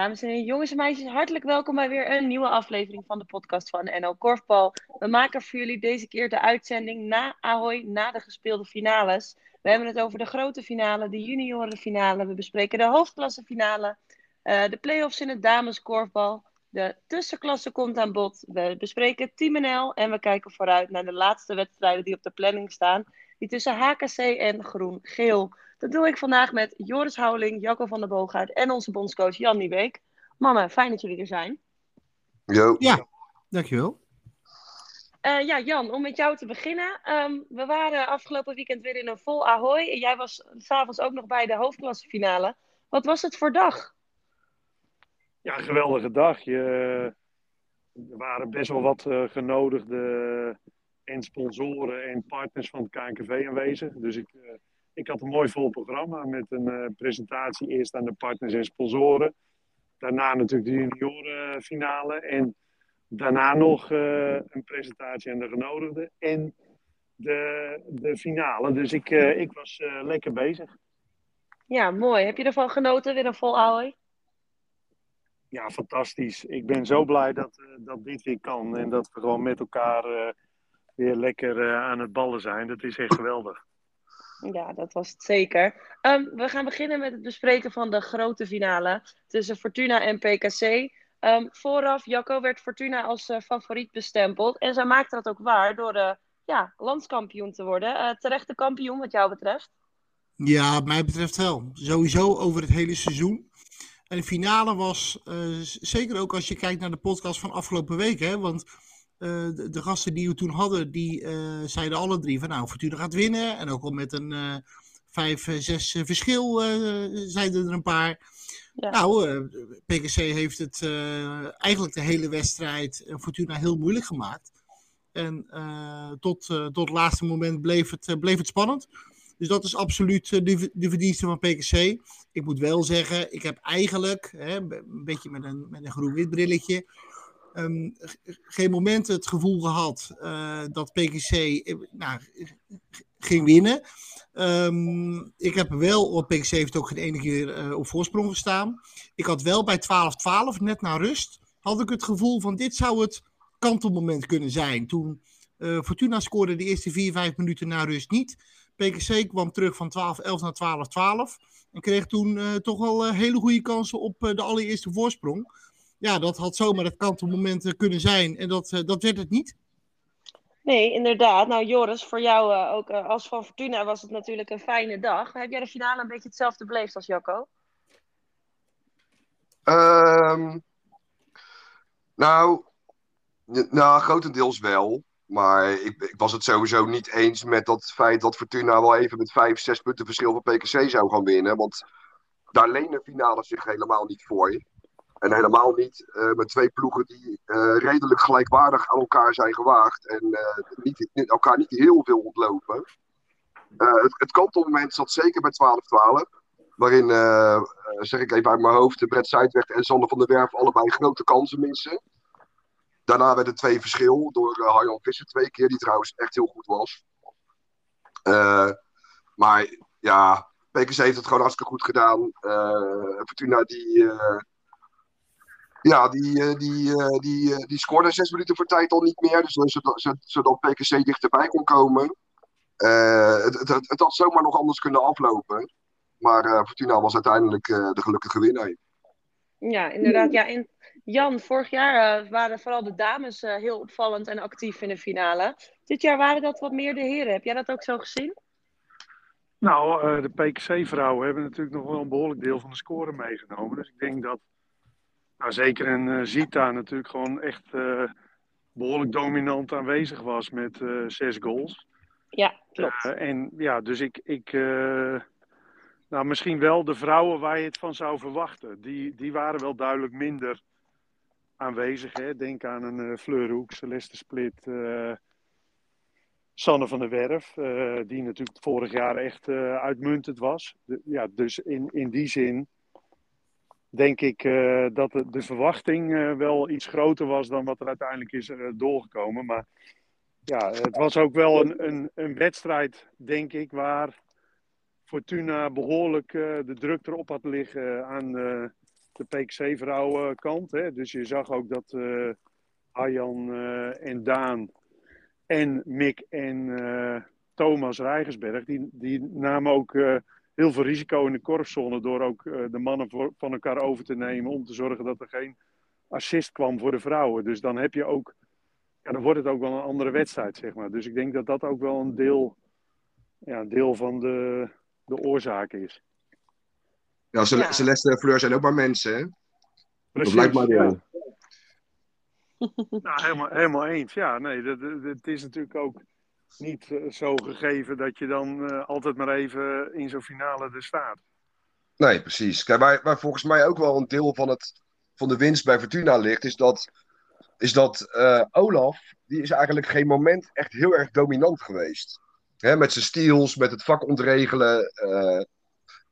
Dames en jongens en meisjes, hartelijk welkom bij weer een nieuwe aflevering van de podcast van NL Korfbal. We maken voor jullie deze keer de uitzending na Ahoy, na de gespeelde finales. We hebben het over de grote finale, de juniorenfinale. We bespreken de hoofdklassefinale, uh, de play-offs in het dameskorfbal. De tussenklasse komt aan bod. We bespreken Team NL en we kijken vooruit naar de laatste wedstrijden die op de planning staan. Die tussen HKC en Groen-Geel. Dat doe ik vandaag met Joris Houweling, Jacco van der Boogaard en onze bondscoach Jan Niebeek. Mannen, fijn dat jullie er zijn. Jo. Ja, dankjewel. Uh, ja, Jan, om met jou te beginnen. Um, we waren afgelopen weekend weer in een vol Ahoy. En jij was s'avonds ook nog bij de hoofdklassefinale. Wat was het voor dag? Ja, een geweldige dag. Je, er waren best wel wat uh, genodigde en sponsoren en partners van het KNKV aanwezig. Dus ik, uh, ik had een mooi vol programma met een uh, presentatie eerst aan de partners en sponsoren. Daarna natuurlijk de juniorenfinale en daarna nog uh, een presentatie aan de genodigden en de, de finale. Dus ik, ik was lekker bezig. Ja, mooi. Heb je ervan genoten, weer een vol Ahoy? Ja, fantastisch. Ik ben zo blij dat, dat dit weer kan en dat we gewoon met elkaar weer lekker aan het ballen zijn. Dat is echt geweldig. Ja, dat was het zeker. Um, we gaan beginnen met het bespreken van de grote finale tussen Fortuna en PKC. Um, vooraf, Jacco, werd Fortuna als uh, favoriet bestempeld. En zij maakte dat ook waar door uh, ja, landskampioen te worden. Uh, terechte kampioen wat jou betreft? Ja, mij betreft wel. Sowieso over het hele seizoen. En de finale was, zeker ook als je kijkt naar de podcast van afgelopen week, hè, want de, de, gasten die we toen hadden, die uh, zeiden alle drie van nou, Fortuna gaat winnen. En ook al met een uh, 5, 6 verschil zeiden er een paar. Ja. Nou, PKC heeft het eigenlijk de hele wedstrijd Fortuna heel moeilijk gemaakt. En tot, tot het laatste moment bleef het, bleef het spannend. Dus dat is absoluut de, de verdienste van PKC. Ik moet wel zeggen, ik heb eigenlijk, hè, een beetje met een, met een groen-wit brilletje, um, geen moment het gevoel gehad uh, dat PKC uh, nou, ging winnen. Um, ik heb wel, want PKC heeft ook geen ene keer uh, op voorsprong gestaan. Ik had wel bij 12-12, net na rust, had ik het gevoel van dit zou het kantelmoment kunnen zijn. Toen Fortuna scoorde de eerste 4-5 minuten na rust niet. PKC kwam terug van 12-11 naar 12-12. En kreeg toen toch wel hele goede kansen op de allereerste voorsprong ja, dat had zomaar het kantelmoment kunnen zijn. En dat, uh, dat werd het niet. Nee, inderdaad. Nou, Joris, voor jou uh, ook uh, als van Fortuna was het natuurlijk een fijne dag. Heb jij de finale een beetje hetzelfde beleefd als Jacco? Um, nou, nou, grotendeels wel. Maar ik, ik, was het sowieso niet eens met dat feit dat Fortuna wel even met vijf, zes punten verschil van PKC zou gaan winnen. Want daar lenen finales zich helemaal niet voor. En helemaal niet uh, met twee ploegen die uh, redelijk gelijkwaardig aan elkaar zijn gewaagd. En uh, niet, elkaar niet heel veel ontlopen. het, het kantelmoment zat zeker bij 12-12. Waarin, zeg ik even uit mijn hoofd, Brett Zuidweg en Sander van der Werf allebei grote kansen missen. Daarna werd het twee verschil door Harjan Visser twee keer, die trouwens echt heel goed was. maar ja, PKC heeft het gewoon hartstikke goed gedaan. Fortuna die ja, die, eh, die, eh, die, eh, die scoorde zes minuten voor tijd al niet meer. Dus zodat, zodat PKC dichterbij kon komen. het, het, het, had zomaar nog anders kunnen aflopen. Maar Fortuna was uiteindelijk de gelukkige winnaar. Ja, inderdaad. Ja, in, Jan, vorig jaar waren vooral de dames heel opvallend en actief in de finale. Dit jaar waren dat wat meer de heren. Heb jij dat ook zo gezien? Nou, de PKC-vrouwen hebben natuurlijk nog wel een behoorlijk deel van de score meegenomen. Dus ik denk dat nou, zeker en uh, Zita natuurlijk gewoon echt uh, behoorlijk dominant aanwezig was met uh, zes goals. Ja, klopt. en ja, dus ik, ik nou misschien wel de vrouwen waar je het van zou verwachten. Die, die waren wel duidelijk minder aanwezig. Hè? Denk aan een Fleur Hoek, Celeste Split, Sanne van der Werf, die natuurlijk vorig jaar echt uitmuntend was. De, ja, dus in, in die zin denk ik uh, dat de, verwachting uh, wel iets groter was dan wat er uiteindelijk is uh, doorgekomen. Maar ja, het was ook wel een, een, een wedstrijd, denk ik, waar Fortuna behoorlijk de druk erop had liggen aan, de PXC-vrouwenkant. Dus je zag ook dat Arjan en Daan en Mick en Thomas Rijgersberg, die, die namen ook heel veel risico in de korfzone door ook de mannen voor, van elkaar over te nemen om te zorgen dat er geen assist kwam voor de vrouwen. Dus dan heb je ook, ja, dan wordt het ook wel een andere wedstrijd, zeg maar. Dus ik denk dat dat ook wel een deel, ja, een deel van de, de oorzaak is. Ja, Celeste en Fleur zijn ook maar mensen, hè? Precies, dat lijkt ja. nou, helemaal, helemaal eens. Ja, nee, het is natuurlijk ook niet eh, zo gegeven dat je dan uh, altijd maar even in zo'n finale er staat. Nee, precies. Kijk, waar, waar volgens mij ook wel een deel van het van de winst bij Fortuna ligt, is dat, is dat uh, Olaf, die is eigenlijk geen moment echt heel erg dominant geweest. Hè, met zijn steals, met het vak ontregelen. Uh,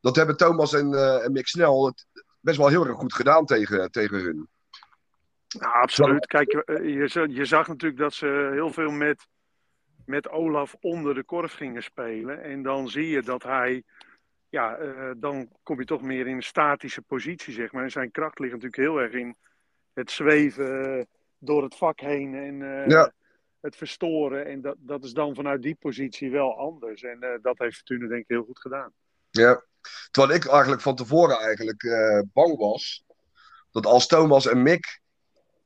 dat hebben Thomas en, en Mick Snel het best wel heel erg goed gedaan tegen, tegen hun. Ja, absoluut. Kijk, je, je zag natuurlijk dat ze heel veel met, met Olaf onder de korf gingen spelen. En dan zie je dat hij ja, uh, dan kom je toch meer in een statische positie, zeg maar. En zijn kracht ligt natuurlijk heel erg in het zweven door het vak heen en uh, ja. het verstoren. En dat, dat is dan vanuit die positie wel anders. En uh, dat heeft Fortuna denk ik heel goed gedaan. Ja, terwijl ik eigenlijk van tevoren eigenlijk bang was dat als Thomas en Mick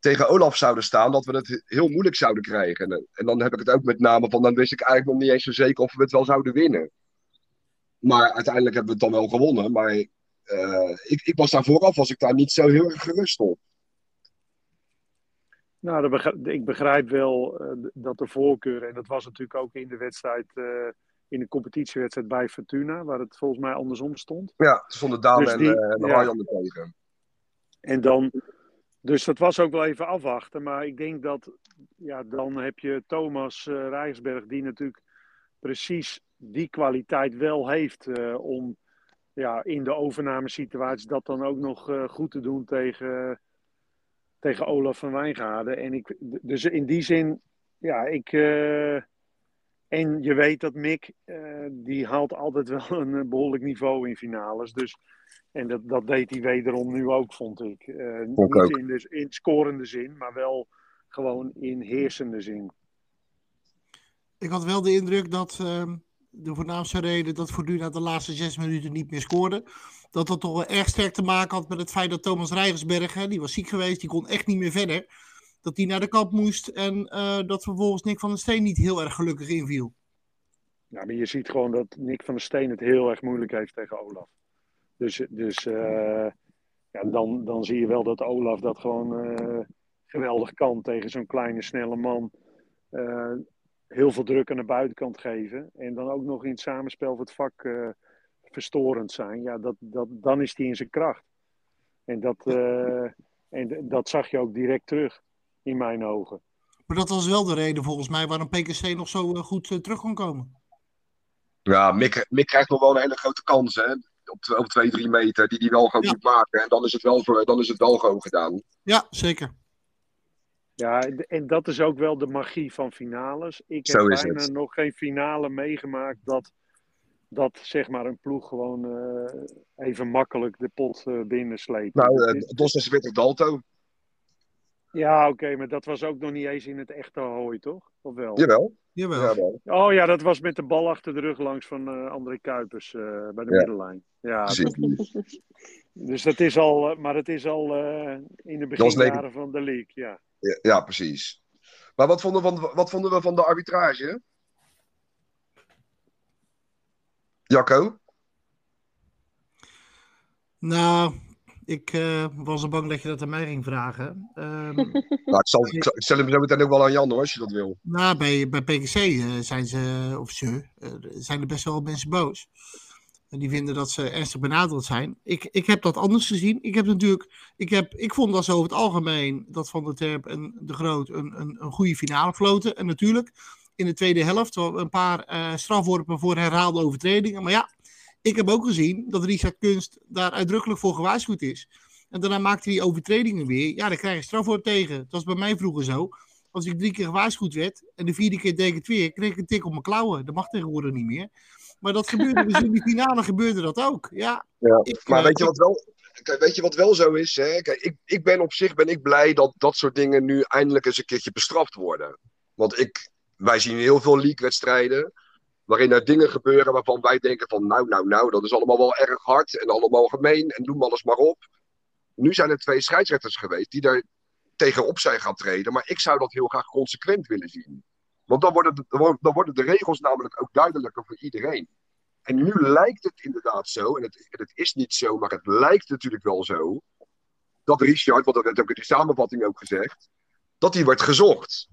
tegen Olaf zouden staan, dat we het heel moeilijk zouden krijgen. En, en dan heb ik het ook met name van, dan wist ik eigenlijk nog niet eens zo zeker of we het wel zouden winnen. Maar uiteindelijk hebben we het dan wel gewonnen. Maar uh, ik, ik was daar vooraf, was ik daar niet zo heel erg gerust op. Nou, begrijp, ik begrijp wel uh, dat de voorkeur, en dat was natuurlijk ook in de wedstrijd, uh, in de competitiewedstrijd bij Fortuna, waar het volgens mij andersom stond. Ja, stonden Daan dus en, uh, en ja. Er tegen. En dan, dus dat was ook wel even afwachten. Maar ik denk dat, ja, dan heb je Thomas uh, Rijsberg, die natuurlijk precies die kwaliteit wel heeft uh, om ja, in de overnamesituatie dat dan ook nog uh, goed te doen tegen, tegen Olaf van Wijngaarden. En ik, dus in die zin, ja, ik. En je weet dat Mick, die haalt altijd wel een behoorlijk niveau in finales. Dus, en dat, dat deed hij wederom nu ook, vond ik. niet ook. In, dus, in scorende zin, maar wel gewoon in heersende zin. Ik had wel de indruk dat ehm, de voornaamste reden dat Fortuna de laatste zes minuten niet meer scoorde. Dat dat toch wel erg sterk te maken had met het feit dat Thomas Rijgersberg, hè, die was ziek geweest, die kon echt niet meer verder. Dat hij naar de kant moest en uh, dat vervolgens Nick van der Steen niet heel erg gelukkig inviel. Ja, maar je ziet gewoon dat Nick van der Steen het heel erg moeilijk heeft tegen Olaf. Dus, dus uh, ja, dan, dan zie je wel dat Olaf dat gewoon uh, geweldig kan tegen zo'n kleine, snelle man heel veel druk aan de buitenkant geven. En dan ook nog in het samenspel van het vak uh, verstorend zijn. Ja, dat, dat, dan is hij in zijn kracht. En dat, uh, en dat zag je ook direct terug, in mijn ogen. Maar dat was wel de reden volgens mij waarom PKC nog zo uh, goed terug kon komen. Ja, Mick, Mick krijgt nog wel een hele grote kans hè? Op, op 2, 3 meter, die hij wel gewoon ja. moet maken. En dan is, het wel voor, dan is het wel gewoon gedaan. Ja, zeker. Ja, en dat is ook wel de magie van finales. Ik heb bijna het. nog geen finale meegemaakt dat, dat zeg maar een ploeg gewoon uh, even makkelijk de pot uh, binnensleept. Nou, uh, Dos is weer Dalto. Ja, oké, okay, maar dat was ook nog niet eens in het echte hooi, toch? Of wel? Jawel. Jawel. Jawel. Oh ja, dat was met de bal achter de rug langs van uh, André Kuipers bij de ja. middenlijn. Ja, dat, dus dat is al, maar het is al in de beginjaren van de league, ja. Ja, ja, precies. Maar wat vonden, we van, wat vonden we van de arbitrage? Jacco? Nou, ik uh, was er bang dat je dat aan mij ging vragen. Um, nou, ik, zal, ik, stel hem zo meteen ook wel aan Jan hoor, als je dat wil. Nou, bij, bij PKC uh, eh, zijn ze, of ze, uh, zijn er best wel mensen boos. En die vinden dat ze ernstig benadeeld zijn. Ik, ik heb dat anders gezien. Ik heb natuurlijk, ik, heb, ik vond dat ze over het algemeen dat Van der Terp en De Groot een, een, een goede finale floten. En natuurlijk in de tweede helft een paar uh, strafworpen voor herhaalde overtredingen. Maar ja, ik heb ook gezien dat Richard Kunst daar uitdrukkelijk voor gewaarschuwd is. En daarna maakte hij overtredingen weer. Ja, dan krijg je strafwoord tegen. Dat was bij mij vroeger zo. Als ik drie keer gewaarschuwd werd en de vierde keer deed ik het weer, kreeg ik een tik op mijn klauwen. Dat mag tegenwoordig niet meer. Maar dat gebeurde dus in die finale gebeurde dat ook. Ja, ja. Ik, maar uh, weet je wat wel... kijk, weet je wat wel zo is? Hè? Kijk, ik, ik ben op zich ben ik blij dat dat soort dingen nu eindelijk eens een keertje bestraft worden. Want ik, wij zien heel veel league-wedstrijden waarin er dingen gebeuren waarvan wij denken van nou, nou, nou, dat is allemaal wel erg hard en allemaal gemeen en noem alles maar op. Nu zijn er twee scheidsrechters geweest die daar tegenop zijn gaan treden, maar ik zou dat heel graag consequent willen zien. Want dan worden, de, dan worden de regels namelijk ook duidelijker voor iedereen. En nu lijkt het inderdaad zo, en het, het is niet zo, maar het lijkt natuurlijk wel zo, dat Richard, want dat werd ook in die samenvatting ook gezegd, dat die wordt gezocht.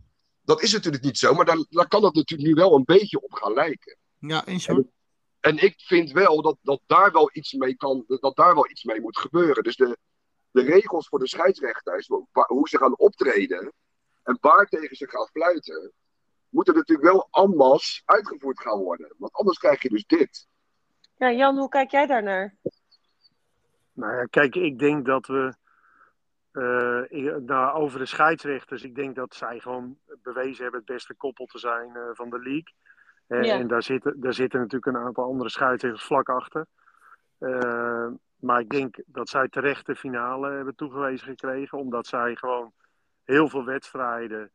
Dat is natuurlijk niet zo, maar daar, daar kan het natuurlijk nu wel een beetje op gaan lijken. Ja, eens En, en ik vind wel dat, dat daar wel iets mee kan, dat daar wel iets mee moet gebeuren. Dus de, de regels voor de scheidsrechters, hoe ze gaan optreden en waar tegen ze gaan fluiten, moeten natuurlijk wel anders uitgevoerd gaan worden. Want anders krijg je dus dit. Ja, Jan, hoe kijk jij daar naar? Nou ja, kijk, ik denk dat we. Uh, nou, over de scheidsrechters, ik denk dat zij gewoon bewezen hebben het beste koppel te zijn uh, van de league. Uh, ja. En daar zitten, daar zitten natuurlijk een aantal andere scheidsrechters vlak achter. maar ik denk dat zij terecht de finale hebben toegewezen gekregen, omdat zij gewoon heel veel wedstrijden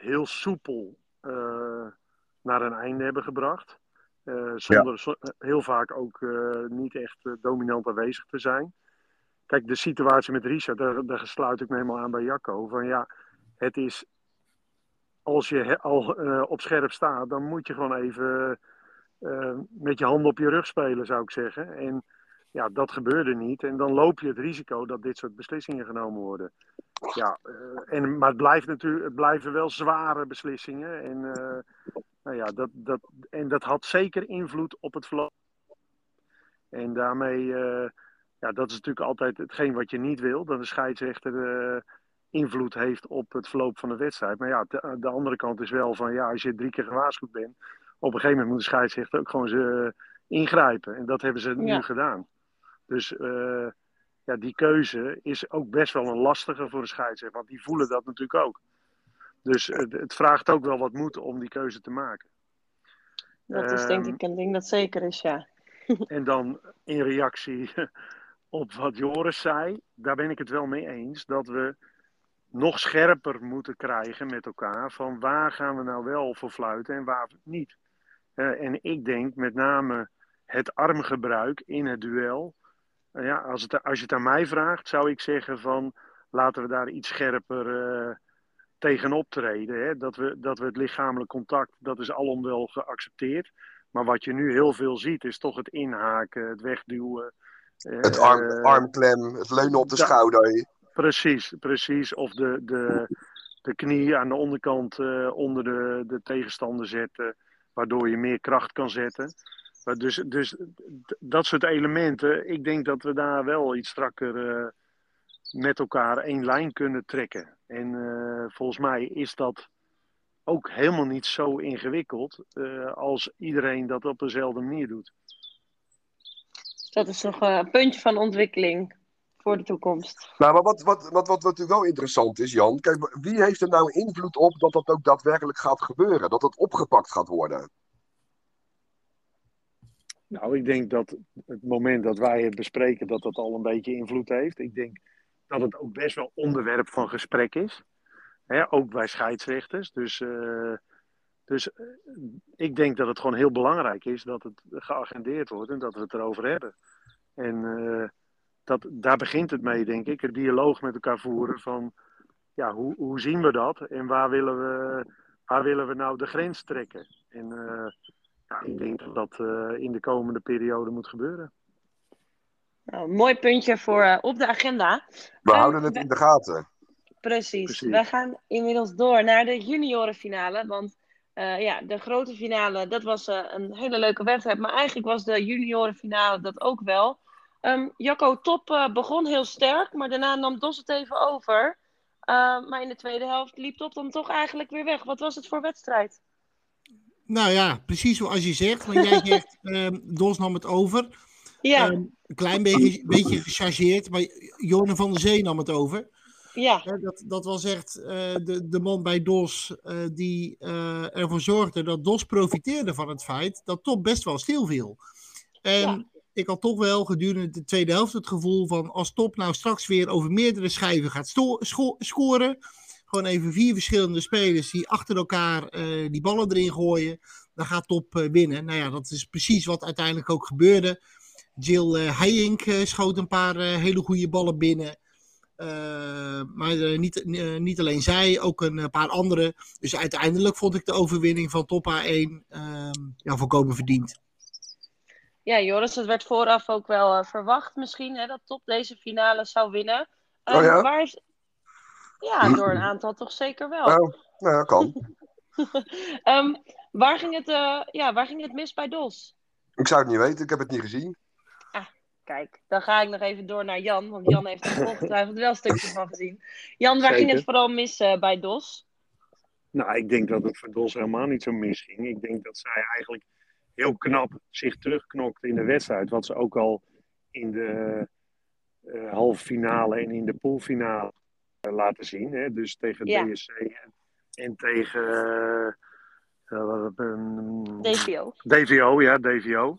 heel soepel uh, naar een einde hebben gebracht. Uh, zonder ja. heel vaak ook uh, niet echt dominant aanwezig te zijn. Kijk, de situatie met Richard, daar, daar sluit ik me helemaal aan bij Jacco. Van ja, het is. Als je al op scherp staat, dan moet je gewoon even met je handen op je rug spelen, zou ik zeggen. En ja, dat gebeurde niet. En dan loop je het risico dat dit soort beslissingen genomen worden. Ja, uh, en, maar het, blijft natuurlijk, het blijven wel zware beslissingen. En, nou ja, dat, dat, en dat had zeker invloed op het verloop. En daarmee, ja, dat is natuurlijk altijd hetgeen wat je niet wil. Dat de scheidsrechter invloed heeft op het verloop van de wedstrijd. Maar ja, de, de, andere kant is wel van, ja, als je drie keer gewaarschuwd bent, op een gegeven moment moet de scheidsrechter ook gewoon ze ingrijpen. En dat hebben ze nu gedaan. Dus uh, ja, die keuze is ook best wel een lastige voor de scheidsrechter, want die voelen dat natuurlijk ook. Dus het, het vraagt ook wel wat moed om die keuze te maken. Dat is denk ik een ding dat zeker is, ja. en dan in reactie op wat Joris zei, daar ben ik het wel mee eens dat we nog scherper moeten krijgen met elkaar van waar gaan we nou wel voor fluiten en waar niet. Uh, en ik denk met name het armgebruik in het duel ja, als, het, als je het aan mij vraagt, zou ik zeggen van laten we daar iets scherper uh, tegenop treden. Hè? Dat, we, dat we het lichamelijk contact, dat is alom wel geaccepteerd. Maar wat je nu heel veel ziet, is toch het inhaken, het wegduwen. Het arm, armklem, het leunen op de schouder. Precies, precies. Of de, de, de knie aan de onderkant uh, onder de, de tegenstander zetten, waardoor je meer kracht kan zetten. Dus, dus dat soort elementen, ik denk dat we daar wel iets strakker uh, met elkaar één lijn kunnen trekken. En uh, volgens mij is dat ook helemaal niet zo ingewikkeld uh, als iedereen dat op dezelfde manier doet. Dat is nog een puntje van ontwikkeling voor de toekomst. Nou, maar wat, wat, wat, wat natuurlijk wel interessant is, Jan. Kijk, wie heeft er nou invloed op dat dat ook daadwerkelijk gaat gebeuren? Dat het opgepakt gaat worden? Nou, ik denk dat het moment dat wij het bespreken, dat dat al een beetje invloed heeft. Ik denk dat het ook best wel onderwerp van gesprek is. Hè, ook bij scheidsrechters. Dus, uh, dus uh, ik denk dat het gewoon heel belangrijk is dat het geagendeerd wordt en dat we het erover hebben. En uh, dat, daar begint het mee, denk ik. Een dialoog met elkaar voeren van, ja, hoe, hoe zien we dat? En waar willen we, waar willen we nou de grens trekken? En ja, ik denk dat dat uh, in de komende periode moet gebeuren. Nou, mooi puntje voor uh, op de agenda. We um, houden het we... in de gaten. Precies. Precies. We gaan inmiddels door naar de juniorenfinale. Want uh, ja, de grote finale, dat was een hele leuke wedstrijd. Maar eigenlijk was de juniorenfinale dat ook wel. Um, Jacco Top begon heel sterk, maar daarna nam Dos het even over. maar in de tweede helft liep Top dan toch eigenlijk weer weg. Wat was het voor wedstrijd? Nou ja, precies zoals je zegt. Want jij zegt, um, Dos nam het over. Ja. Um, een klein beetje, beetje gechargeerd, maar Jonne van der Zee nam het over. Ja. Dat, dat was echt de, de man bij DOS uh, die ervoor zorgde dat DOS profiteerde van het feit dat Top best wel stil viel. En ja, ik had toch wel gedurende de tweede helft het gevoel van als Top nou straks weer over meerdere schijven gaat scoren. Gewoon even vier verschillende spelers die achter elkaar eh, die ballen erin gooien. Dan gaat Top uh, winnen. Nou ja, dat is precies wat uiteindelijk ook gebeurde. Jill uh, Heijink schoot een paar hele goede ballen binnen. Maar niet, niet alleen zij, ook een paar anderen. Dus uiteindelijk vond ik de overwinning van Top A1 ehm, ja, volkomen verdiend. Ja, Joris, het werd vooraf ook wel uh, verwacht misschien hè, dat Top deze finale zou winnen. Oh ja? Waar is... Ja, door een aantal toch zeker wel. Nou, nou ja, kan. um, waar, ging het, uh, ja, waar ging het mis bij Dos? Ik zou het niet weten, ik heb het niet gezien. Kijk, dan ga ik nog even door naar Jan, want Jan heeft er ongetwijfeld wel een stukje van gezien. Jan, waar ging het vooral mis uh, bij Dos? Nou, ik denk dat het voor Dos helemaal niet zo mis ging. Ik denk dat zij eigenlijk heel knap zich terugknokt in de wedstrijd. Wat ze ook al in de uh, halve finale en in de poolfinale uh, laten zien. Hè? Dus tegen ja. DSC en, en tegen uh, DVO. DVO, ja, DVO.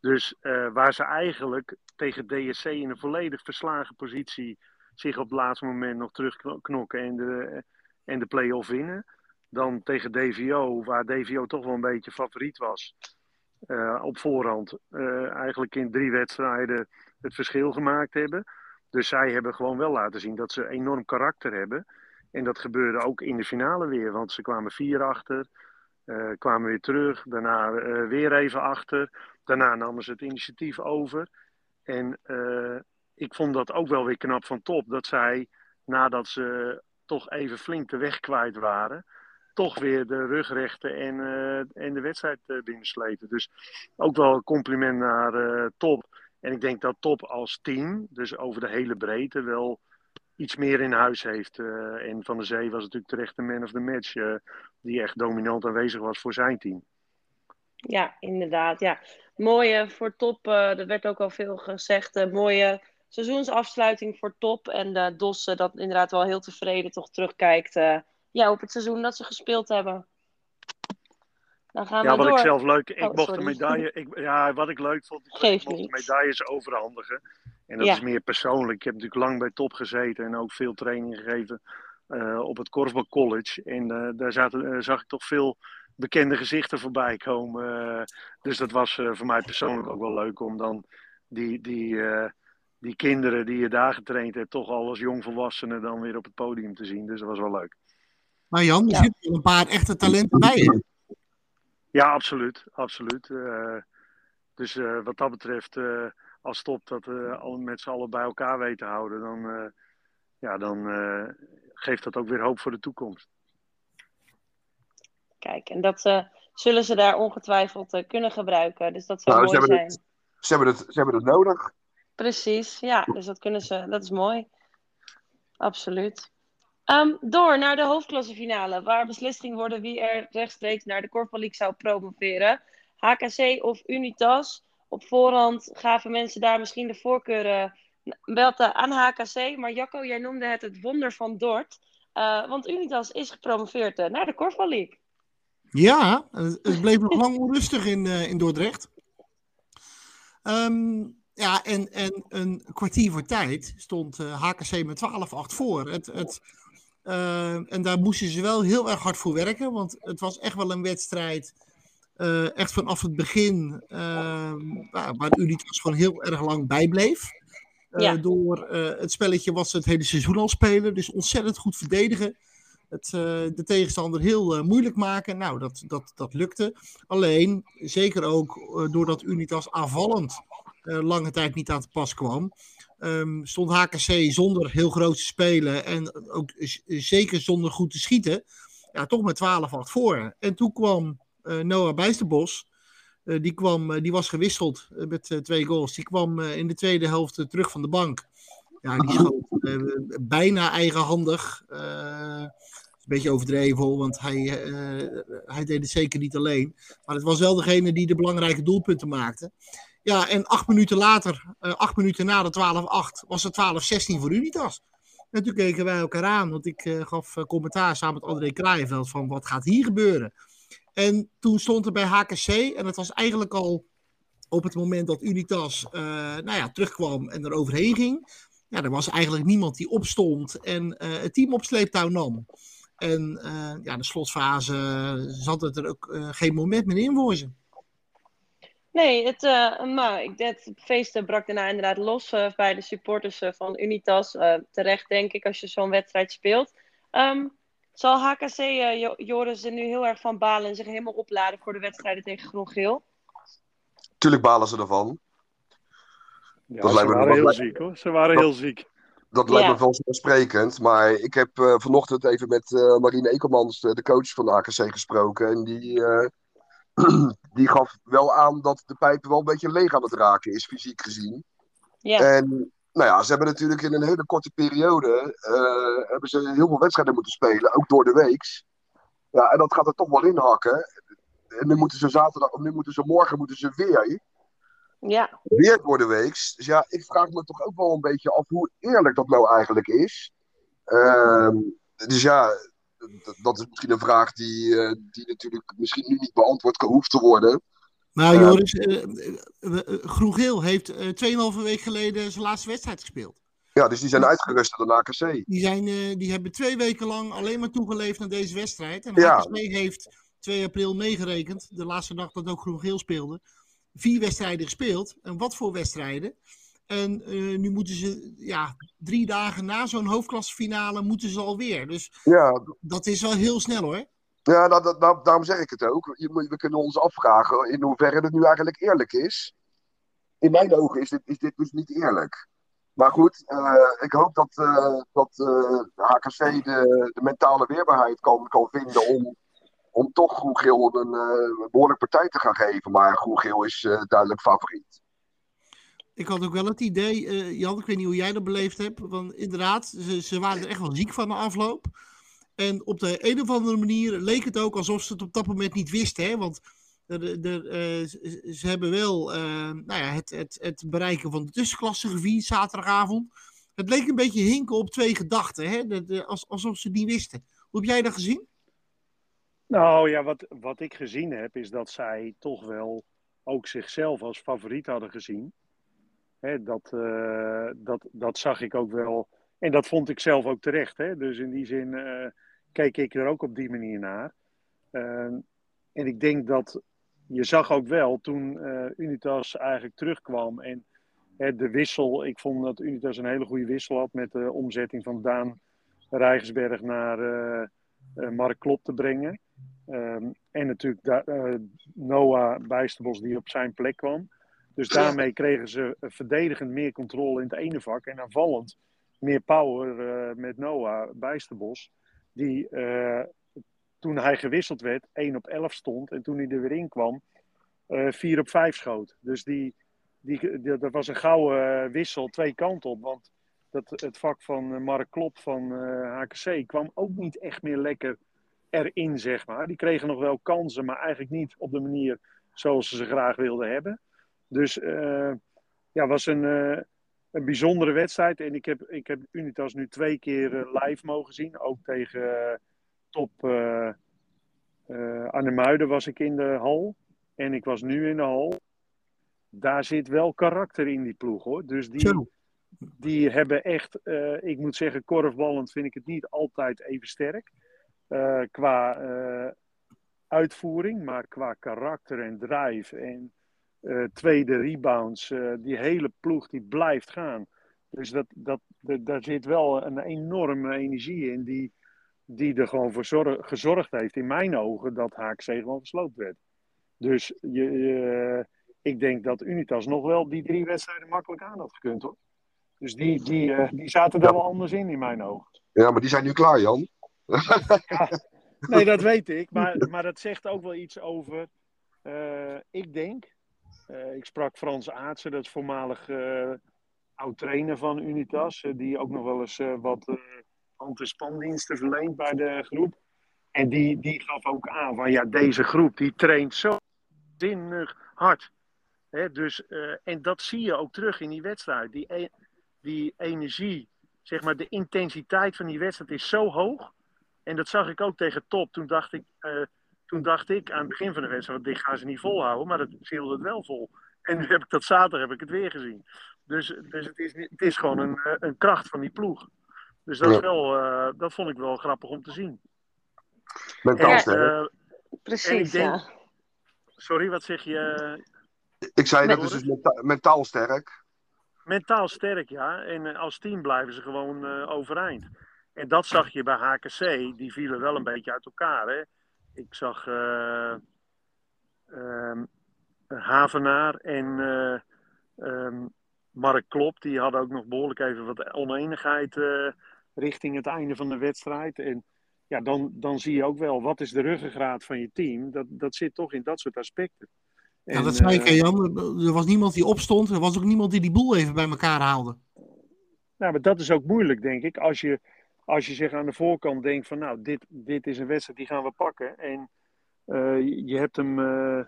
Dus waar ze eigenlijk tegen DSC in een volledig verslagen positie zich op het laatste moment nog terugknokken en de, en de play-off winnen. Dan tegen DVO, waar DVO toch wel een beetje favoriet was. Uh, op voorhand uh, eigenlijk in drie wedstrijden het verschil gemaakt hebben. Dus zij hebben gewoon wel laten zien dat ze enorm karakter hebben. En dat gebeurde ook in de finale weer, want ze kwamen vier achter, uh, kwamen weer terug, daarna weer even achter. Daarna namen ze het initiatief over. En ik vond dat ook wel weer knap van top, dat zij nadat ze toch even flink de weg kwijt waren, toch weer de rugrechten en, uh, en de wedstrijd uh. Dus ook wel een compliment naar Top. En ik denk dat Top als team, dus over de hele breedte, wel iets meer in huis heeft. en Van der Zee was natuurlijk terecht de man of the match, die echt dominant aanwezig was voor zijn team. Ja, inderdaad. Ja. Mooie voor Top, er werd ook al veel gezegd, mooie seizoensafsluiting voor Top. En de Dos dat inderdaad wel heel tevreden toch terugkijkt ja, op het seizoen dat ze gespeeld hebben. Dan gaan ja, we wat ik zelf leuk... Ik oh, mocht de medaille... Ik, ja, wat ik leuk vond, ik mocht de medailles overhandigen. En dat is meer persoonlijk. Ik heb natuurlijk lang bij top gezeten en ook veel training gegeven uh, op het Korfbal College. En uh, daar zaten, uh, zag ik toch veel bekende gezichten voorbij komen. dus dat was voor mij persoonlijk ook wel leuk om dan die, die, die kinderen die je daar getraind hebt, toch al als jongvolwassenen dan weer op het podium te zien. Dus dat was wel leuk. Maar Jan, er zitten een paar echte talenten bij je. Ja, absoluut. absoluut. Uh, dus uh, wat dat betreft, uh, als top dat al met z'n allen bij elkaar weten te houden, dan, ja, dan geeft dat ook weer hoop voor de toekomst. Kijk, en dat zullen ze daar ongetwijfeld kunnen gebruiken. Dus dat zou nou, mooi zijn. Het, ze, hebben het, ze hebben het nodig. Precies, ja. Dus dat kunnen ze. Dat is mooi. Absoluut. Um, door naar de hoofdklassefinale, waar beslist ging worden wie er rechtstreeks naar de Korfbal League zou promoveren. HKC of Unitas. Op voorhand gaven mensen daar misschien de voorkeur uh, aan HKC. Maar Jacco, jij noemde het het wonder van Dort. Uh, want Unitas is gepromoveerd uh, naar de Korfbal League. Ja, het bleef nog lang onrustig in, in Dordrecht. Um, ja, en, en een kwartier voor tijd stond HKC met 12-8 voor. Het, het, uh, en daar moesten ze wel heel erg hard voor werken, want het was echt wel een wedstrijd. Uh, echt vanaf het begin, uh, waar Unitas gewoon heel erg lang bijbleef. Uh, ja. Door het spelletje wat ze het hele seizoen al spelen. Dus ontzettend goed verdedigen. Het, de tegenstander heel moeilijk maken. Nou, dat, dat, dat lukte. Alleen, zeker ook doordat Unitas aanvallend lange tijd niet aan te pas kwam. Um, stond HKC zonder heel groot te spelen en ook zeker zonder goed te schieten, ja, toch met 12-8 voor. En toen kwam Noah Bijsterbos, die, kwam, die was gewisseld met twee goals. Die kwam in de tweede helft terug van de bank. Ja, die schoot bijna eigenhandig. een beetje overdreven, want hij, hij deed het zeker niet alleen. Maar het was wel degene die de belangrijke doelpunten maakte. Ja, en acht minuten later, acht minuten na de 12-8, was het 12-16 voor Unitas. En toen keken wij elkaar aan, want ik gaf commentaar samen met André Kraaienveld van wat gaat hier gebeuren. En toen stond er bij HKC, en het was eigenlijk al op het moment dat Unitas nou ja, terugkwam en er overheen ging, ja, er was eigenlijk niemand die opstond en het team op sleeptouw nam. En ja, de slotfase zat het er ook geen moment meer in voor ze. Nee, het, uh, maar het feest brak daarna inderdaad los uh, bij de supporters uh, van Unitas. terecht, denk ik, als je zo'n wedstrijd speelt. Um, zal HKC Joris er nu heel erg van balen en zich helemaal opladen voor de wedstrijden tegen Groen-Geel? Tuurlijk balen ze ervan. Ja, dat ze waren heel ziek hoor. Ze waren dat, heel ziek. Dat lijkt ja. me vanzelfsprekend. Maar ik heb vanochtend even met Marine Ekelmans, de coach van de HKC, gesproken. En die die gaf wel aan dat de pijp wel een beetje leeg aan het raken is, fysiek gezien. Ja. En nou ja, ze hebben natuurlijk in een hele korte periode uh, hebben ze heel veel wedstrijden moeten spelen, ook door de weeks. Ja, en dat gaat er toch wel in hakken. En nu moeten ze zaterdag, of nu moeten ze morgen moeten ze weer. Ja. Weer door de weeks. Dus ja, ik vraag me toch ook wel een beetje af hoe eerlijk dat nou eigenlijk is. Uh, dus ja, dat is misschien een vraag die, uh, die natuurlijk misschien nu niet beantwoord hoeft te worden. Nou, Joris, uh, uh, Groen-Geel heeft 2,5 week geleden zijn laatste wedstrijd gespeeld. Ja, dus die zijn uitgerust door de AKC. Die, zijn, die hebben twee weken lang alleen maar toegeleefd naar deze wedstrijd. En de ja. AKC heeft 2 april meegerekend, de laatste dag dat ook Groen-Geel speelde. Vier wedstrijden gespeeld. En wat voor wedstrijden? En uh, nu moeten ze, ja, drie dagen na zo'n hoofdklassefinale moeten ze alweer. Dus ja. dat is wel heel snel hoor. Ja, dat, dat, dat, daarom zeg ik het ook. We kunnen ons afvragen in hoeverre het nu eigenlijk eerlijk is. In mijn ogen is dit, is dit dus niet eerlijk. Maar goed, uh, ik hoop dat, uh, dat HKC de, de, mentale weerbaarheid kan, kan vinden om, om toch Groen-Geel een behoorlijk partij te gaan geven. Maar Groen-Geel is duidelijk favoriet ik had ook wel het idee, uh, Jan, ik weet niet hoe jij dat beleefd hebt. Want inderdaad, ze, waren er echt wel ziek van de afloop. En op de een of andere manier leek het ook alsof ze het op dat moment niet wisten. Hè? Want uh, ze hebben wel uh, nou ja, het, het, het bereiken van de tussenklasse gevierd zaterdagavond. Het leek een beetje hinken op twee gedachten, hè? Als, alsof ze die wisten. Hoe heb jij dat gezien? Nou ja, wat, wat ik gezien heb, is dat zij toch wel ook zichzelf als favoriet hadden gezien dat, uh, dat, dat zag ik ook wel. En dat vond ik zelf ook terecht. Hè? Dus in die zin uh, keek ik er ook op die manier naar. Uh, en ik denk dat je zag ook wel toen Unitas eigenlijk terugkwam en de wissel. Ik vond dat Unitas een hele goede wissel had met de omzetting van Daan Rijgersberg naar Mark Klop te brengen. Ehm, en natuurlijk Noah Bijsterbos die op zijn plek kwam. Dus daarmee kregen ze verdedigend meer controle in het ene vak en aanvallend meer power uh, met Noah Bijsterbos. Die uh, toen hij gewisseld werd 1 op 11 stond en toen hij er weer in kwam uh, eh, 4 op 5 schoot. Dus die, die, die, dat was een gouden wissel twee kanten op. Want dat, het vak van Mark Klop van HKC kwam ook niet echt meer lekker erin, zeg maar. Die kregen nog wel kansen, maar eigenlijk niet op de manier zoals ze ze graag wilden hebben. Dus uh, ja, was een, uh, een bijzondere wedstrijd. En ik heb, ik heb Unitas nu twee keer uh, live mogen zien. Ook tegen top Arnhemuiden was ik in de hal. En ik was nu in de hal. Daar zit wel karakter in die ploeg hoor. Dus die, die hebben echt, ik moet zeggen, korfballend vind ik het niet altijd even sterk. Qua uitvoering, maar qua karakter en drive en uh, tweede rebounds. Die hele ploeg die blijft gaan. Dus dat, dat, daar zit wel een enorme energie in die, die er gewoon voor zorg, gezorgd heeft, in mijn ogen, dat HKC gewoon gesloopt werd. Dus je, ik denk dat Unitas nog wel die drie wedstrijden makkelijk aan had gekund hoor. Dus die, die, die zaten er wel anders in, in mijn ogen. Ja, maar die zijn nu klaar, Jan. nee, dat weet ik. Maar, maar dat zegt ook wel iets over. ik denk uh, ik sprak Frans Aartsen, dat is voormalig uh, oud-trainer van Unitas, uh, die ook nog wel eens wat anti-spandiensten verleent bij de groep. En die, die gaf ook aan van ja, deze groep die traint zo zinnig hard. Hè, dus, en dat zie je ook terug in die wedstrijd. Die, e die energie, zeg maar, de intensiteit van die wedstrijd is zo hoog. En dat zag ik ook tegen Top. Toen dacht ik, toen dacht ik aan het begin van de wedstrijd, dit gaan ze niet volhouden, maar dat viel het wel vol. En nu heb ik dat zaterdag heb ik het weer gezien. Dus, dus het, is, het is gewoon een, een kracht van die ploeg. Dus dat, is wel, dat vond ik wel grappig om te zien. Mentaal en, sterk. Precies, denk, ja. Sorry, wat zeg je? Ik zei dat is dus menta mentaal sterk. Mentaal sterk, ja. En als team blijven ze gewoon uh, overeind. En dat zag je bij HKC. Die vielen wel een beetje uit elkaar. Hè? Ik zag uh, uh, Havenaar en um, Mark Klop. Die hadden ook nog behoorlijk even wat oneenigheid richting het einde van de wedstrijd. En ja, dan, dan zie je ook wel, wat is de ruggengraat van je team? Dat, dat zit toch in dat soort aspecten. ja, dat zei ik, Jan. Er was niemand die opstond. Er was ook niemand die die boel even bij elkaar haalde. Nou, maar dat is ook moeilijk, denk ik. Als je, als je zich aan de voorkant denkt van, nou, dit, dit is een wedstrijd, die gaan we pakken. En uh, je hebt hem, uh,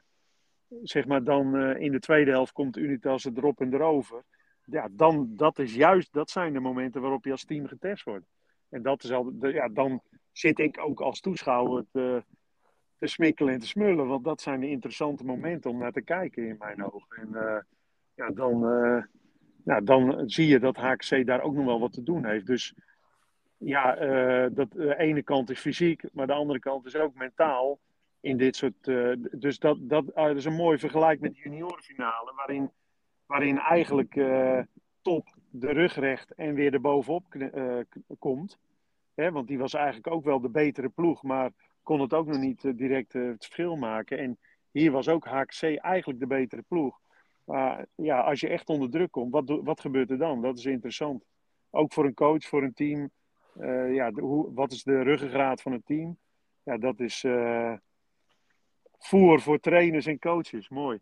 zeg maar, dan uh, in de tweede helft komt Unitas erop en erover. Ja, dan, dat is juist, dat zijn de momenten waarop je als team getest wordt. En dat is al, ja, dan zit ik ook als toeschouwer te, te smikkelen en te smullen. Want dat zijn de interessante momenten om naar te kijken in mijn ogen. En ja, dan, ja, dan zie je dat HKC daar ook nog wel wat te doen heeft. Dus ja, uh, dat, de ene kant is fysiek, maar de andere kant is ook mentaal. In dit soort, dus dat, dat, dat, is een mooi vergelijk met de juniorenfinale, waarin, waarin eigenlijk top de rug recht en weer erbovenop komt. Hè, want die was eigenlijk ook wel de betere ploeg, maar kon het ook nog niet direct het verschil maken. En hier was ook HKC eigenlijk de betere ploeg. Maar ja, als je echt onder druk komt, wat, wat gebeurt er dan? Dat is interessant. Ook voor een coach, voor een team. Uh, ja, de, hoe, wat is de ruggengraat van het team? Ja, dat is voer voor trainers en coaches. Mooi.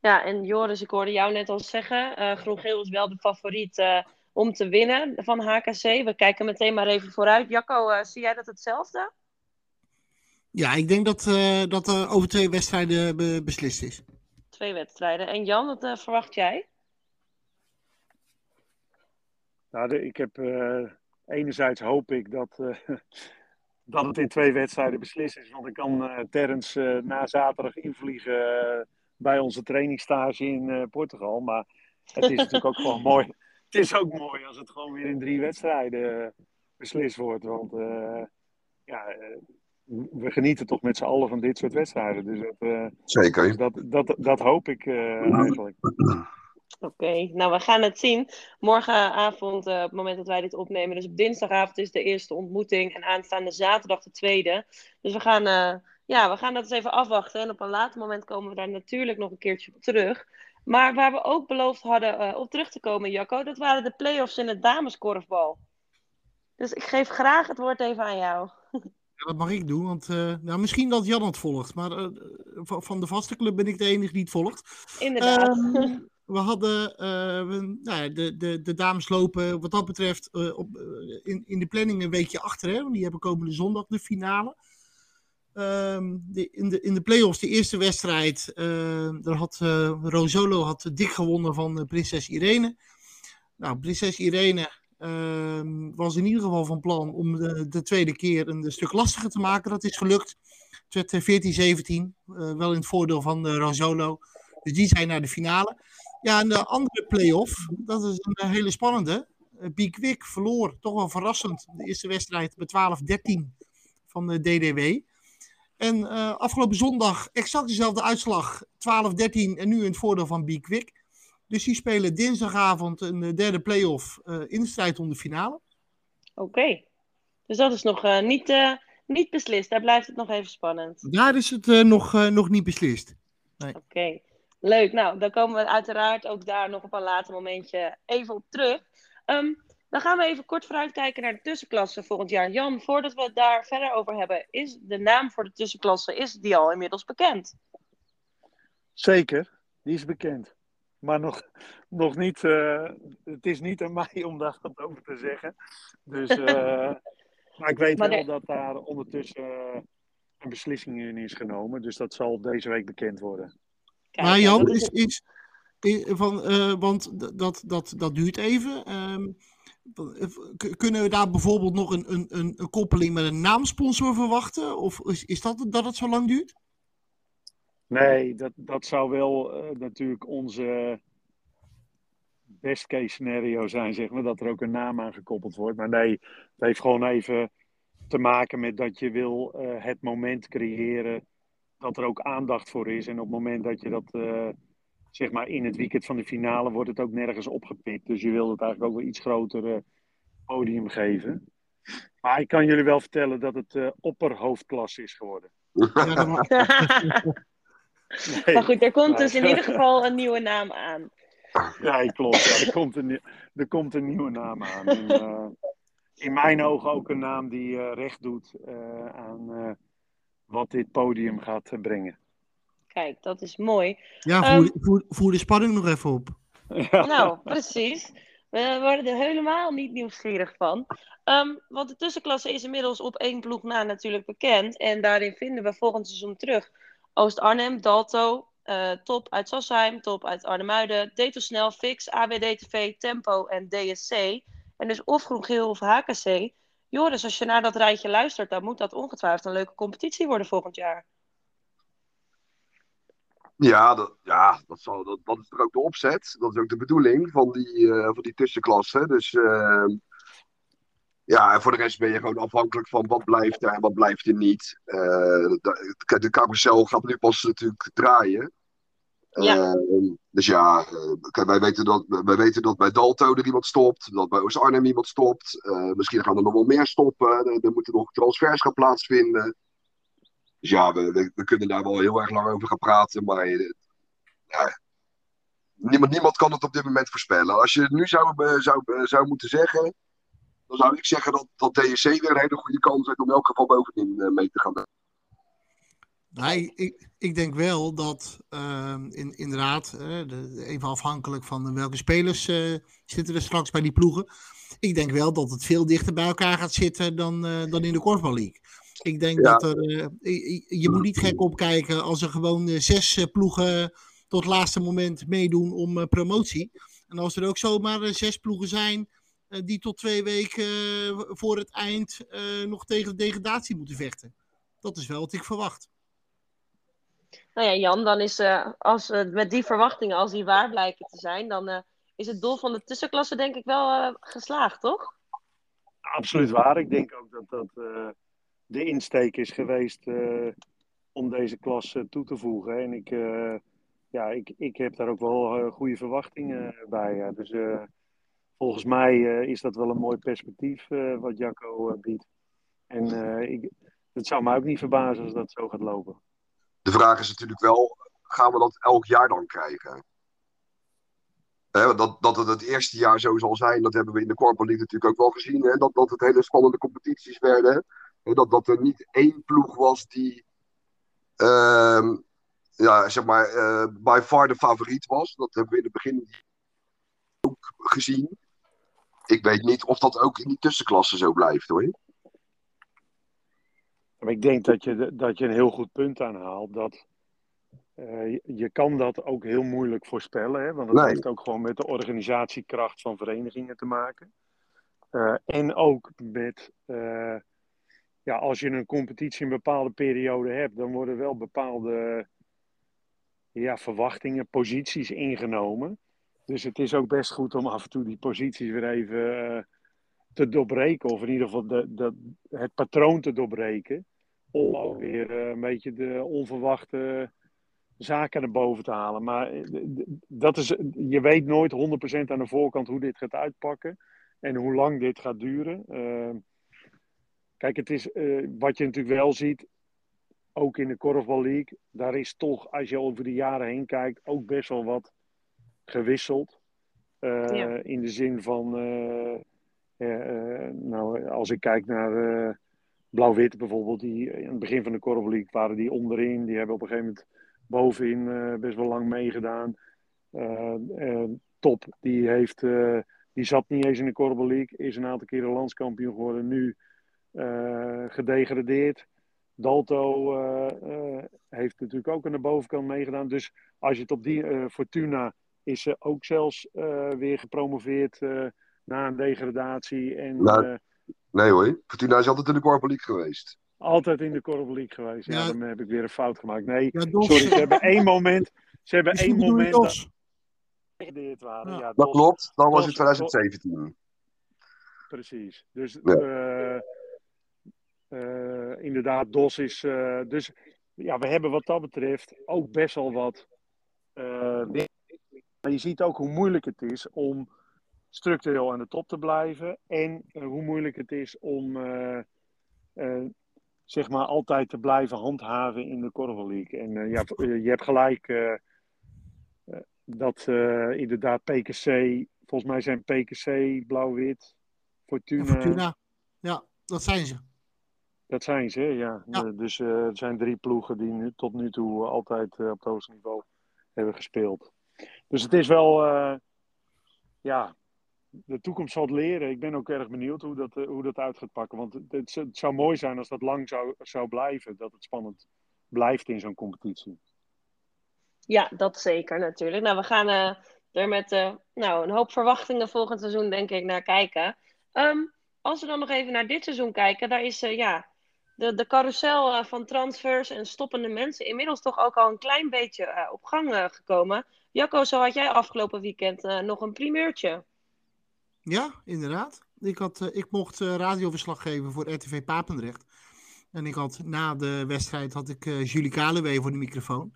Ja, en Joris, ik hoorde jou net al zeggen, uh, Groen-Geel is wel de favoriet uh, om te winnen van HKC. We kijken meteen maar even vooruit. Jacco, uh, zie jij dat hetzelfde? Ja, ik denk dat, uh, dat er over twee wedstrijden be beslist is. Twee wedstrijden. En Jan, wat uh, verwacht jij? Nou, de, ik heb enerzijds hoop ik dat, dat het in twee wedstrijden beslist is. Want ik kan Terrence na zaterdag invliegen bij onze trainingstage in Portugal. Maar het is natuurlijk ook gewoon mooi het is ook mooi als het gewoon weer in drie wedstrijden eh, beslist wordt. Want uh, ja, eh, we genieten toch met z'n allen van dit soort wedstrijden. Dus dat, Zeker. Dus dat, dat, dat hoop ik eigenlijk. Oké, okay, nou we gaan het zien. Morgenavond, uh, op het moment dat wij dit opnemen, dus op dinsdagavond is de eerste ontmoeting en aanstaande zaterdag de tweede. Dus we gaan, uh, ja, we gaan dat eens even afwachten en op een later moment komen we daar natuurlijk nog een keertje op terug. Maar waar we ook beloofd hadden uh, op terug te komen, Jacco, dat waren de play-offs in het dameskorfbal. Dus ik geef graag het woord even aan jou. Ja, dat mag ik doen, want uh, nou, misschien dat Jan het volgt. Maar uh, van de vaste club ben ik de enige die het volgt. Inderdaad. Uh, we hadden we, nou, de, de, de dames lopen wat dat betreft op, in, in de planning een weekje achter. Hè? Die hebben komende zondag de finale. De, in, de, in de play-offs, de eerste wedstrijd, daar had uh, Rosolo had dik gewonnen van prinses Irene. Nou, prinses Irene ehm, was in ieder geval van plan om de, de, tweede keer een stuk lastiger te maken. Dat is gelukt. Het werd 14-17, wel in het voordeel van Rosolo. Dus die zijn naar de finale. Ja, en de andere play-off, dat is een hele spannende. Piekwick verloor, toch wel verrassend, de eerste wedstrijd bij 12-13 van de DDW. En uh, afgelopen zondag exact dezelfde uitslag. 12-13 en nu in het voordeel van Quick. Dus die spelen dinsdagavond een derde play-off uh, in de strijd om de finale. Oké. Okay. Dus dat is nog niet, niet beslist. Daar blijft het nog even spannend. Daar is het nog, nog niet beslist. Nee. Oké. Okay. Leuk. Nou, dan komen we uiteraard ook daar nog op een later momentje even op terug. Um, dan gaan we even kort vooruitkijken naar de tussenklasse volgend jaar. Jan, voordat we het daar verder over hebben, is de naam voor de tussenklasse, is die al inmiddels bekend? Zeker, die is bekend. Maar nog, nog niet, uh, het is niet aan mij om daar wat over te zeggen. Dus, uh, maar ik weet maar wel de... dat daar ondertussen een beslissing in is genomen. Dus dat zal deze week bekend worden. Maar Jan, is, is, is van, uh, want dat, dat, dat duurt even. Um, kunnen we daar bijvoorbeeld nog een, een, een, een koppeling met een naamsponsor verwachten? Of is, is dat dat het zo lang duurt? Nee, dat, dat zou wel uh, natuurlijk onze best case scenario zijn, zeg maar, dat er ook een naam aan gekoppeld wordt. Maar nee, het heeft gewoon even te maken met dat je wil uh, het moment creëren dat er ook aandacht voor is. En op het moment dat je dat, uh, zeg maar, in het weekend van de finale wordt het ook nergens opgepikt. Dus je wil het eigenlijk ook wel iets groter podium geven. Maar ik kan jullie wel vertellen dat het uh, opperhoofdklasse is geworden. Ja, nee, maar goed, er komt dus in ieder geval een nieuwe naam aan. Ja, klopt. Ja, er, komt een, er komt een nieuwe naam aan. En, uh, in mijn ogen ook een naam die uh, recht doet uh, aan wat dit podium gaat brengen. Kijk, dat is mooi. Ja, voer, um, voer, voer de spanning nog even op. Ja. Nou, precies. We worden er helemaal niet nieuwsgierig van. Um, want de tussenklasse is inmiddels op één ploeg na natuurlijk bekend. En daarin vinden we volgend seizoen terug Oost-Arnhem, Dalto, uh, Top uit Sassheim, Top uit Arnhemuiden, Deto Snel, Fix, ABDTV, Tempo en DSC. En dus of Groen Geel of HKC. Joris, als je naar dat rijtje luistert, dan moet dat ongetwijfeld een leuke competitie worden volgend jaar. Ja, dat, ja dat, zal, dat, dat is toch ook de opzet. Dat is ook de bedoeling van die, uh, van die tussenklasse. Dus uh, ja, en voor de rest ben je gewoon afhankelijk van wat blijft er en wat blijft er niet. Uh, de, de carousel gaat nu pas natuurlijk draaien. Ja. Dus ja, kijk, wij, weten dat, wij weten dat bij Dalto er iemand stopt, dat bij Oost-Arnhem iemand stopt. misschien gaan er nog wel meer stoppen. Er, er moeten nog transfers gaan plaatsvinden. Dus ja, we, we, we, kunnen daar wel heel erg lang over gaan praten, maar ja, niemand, niemand kan het op dit moment voorspellen. Als je het nu zou, zou, zou moeten zeggen, dan zou ik zeggen dat, dat DSC weer een hele goede kans heeft om in elk geval bovenin mee te gaan. Nee, ik, ik denk wel dat uh, in, inderdaad, uh, de, even afhankelijk van welke spelers uh, zitten er straks bij die ploegen. Ik denk wel dat het veel dichter bij elkaar gaat zitten dan, dan in de Korfbal League. Ik denk ja. dat er. Uh, je moet niet gek opkijken als er gewoon zes ploegen tot het laatste moment meedoen om promotie. En als er ook zomaar zes ploegen zijn die tot twee weken voor het eind nog tegen de degradatie moeten vechten. Dat is wel wat ik verwacht. Nou ja, Jan, dan is als, met die verwachtingen, als die waar blijken te zijn, dan is het doel van de tussenklasse denk ik wel geslaagd, toch? Absoluut waar. Ik denk ook dat dat de insteek is geweest om deze klas toe te voegen. En ik, ja, ik, ik heb daar ook wel goede verwachtingen bij. Dus volgens mij is dat wel een mooi perspectief wat Jacco biedt. En ik, het zou me ook niet verbazen als dat zo gaat lopen. De vraag is natuurlijk wel, gaan we dat elk jaar dan krijgen? Dat, dat het het eerste jaar zo zal zijn, dat hebben we in de Corpo League natuurlijk ook wel gezien. Hè? Dat, dat het hele spannende competities werden. Dat, dat er niet één ploeg was die, uh, ja, zeg maar, uh, by far de favoriet was. Dat hebben we in het begin ook gezien. Ik weet niet of dat ook in die tussenklasse zo blijft hoor. Ik denk dat je, dat je een heel goed punt aanhaalt. Dat uh, je, kan dat ook heel moeilijk voorspellen. Hè? Want het nee. heeft ook gewoon met de organisatiekracht van verenigingen te maken. Uh, en ook met uh, ja, als je een competitie een bepaalde periode hebt, dan worden wel bepaalde ja, verwachtingen, posities ingenomen. Dus het is ook best goed om af en toe die posities weer even te doorbreken. Of in ieder geval de, de, het patroon te doorbreken. Om ook weer uh, een beetje de onverwachte zaken naar boven te halen. Maar eh, dat is, je weet nooit 100% aan de voorkant hoe dit gaat uitpakken. En hoe lang dit gaat duren. Uh, Kijk, het is uh, wat je natuurlijk wel ziet, ook in de Korfbal League, daar is toch, als je over de jaren heen kijkt, ook best wel wat gewisseld. Uh, ja. In de zin van, nou, als ik kijk naar Blauw-Wit bijvoorbeeld, die in het begin van de Korfbal League waren die onderin, die hebben op een gegeven moment bovenin best wel lang meegedaan. top, die heeft, die zat niet eens in de Korfbal League, is een aantal keren landskampioen geworden, nu gedegradeerd. Dalto heeft natuurlijk ook aan de bovenkant meegedaan. Dus als je het op die Fortuna is ook zelfs weer gepromoveerd na een degradatie. En, nou, nee hoor, Fortuna is altijd in de Corpo League geweest. Altijd in de League geweest. Ja, Ja. dan heb ik weer een fout gemaakt. Nee, Ja, sorry, ze hebben één moment. Ze hebben één moment dat waren. Ja. Ja, Dat klopt, dan was het 2017. Precies. Dus Ja. eh, eh, inderdaad, DOS is. eh, dus ja, we hebben wat dat betreft ook best wel wat. eh, dingen. maar je ziet ook hoe moeilijk het is om structureel aan de top te blijven. En eh, hoe moeilijk het is om. eh, eh, zeg maar altijd te blijven handhaven in de Corval League. En ja, je hebt gelijk eh, dat eh, inderdaad PKC, volgens mij zijn PKC, Blauw-Wit, Fortuna, Fortuna. Ja, dat zijn ze. dat zijn ze, ja. Ja. Dus er zijn drie ploegen die nu, tot nu toe altijd op het hoogste niveau hebben gespeeld. Dus het is wel, ja, de toekomst zal leren. Ik ben ook erg benieuwd hoe dat, eh, hoe dat uit gaat pakken. Want het, zou mooi zijn als dat lang zou, zou blijven, dat het spannend blijft in zo'n competitie. Ja, dat zeker natuurlijk. Nou, we gaan eh, er met eh, nou, een hoop verwachtingen volgend seizoen, denk ik, naar kijken. Ehm, als we dan nog even naar dit seizoen kijken, daar is ja, de, de carousel van transfers en stoppende mensen inmiddels toch ook al een klein beetje op gang gekomen. Jacco, zo had jij afgelopen weekend nog een primeurtje. Ja, inderdaad. Ik, had, eh, ik mocht eh, radioverslag geven voor RTV Papendrecht. En ik had na de wedstrijd had ik eh, Julie Kaluwe voor de microfoon.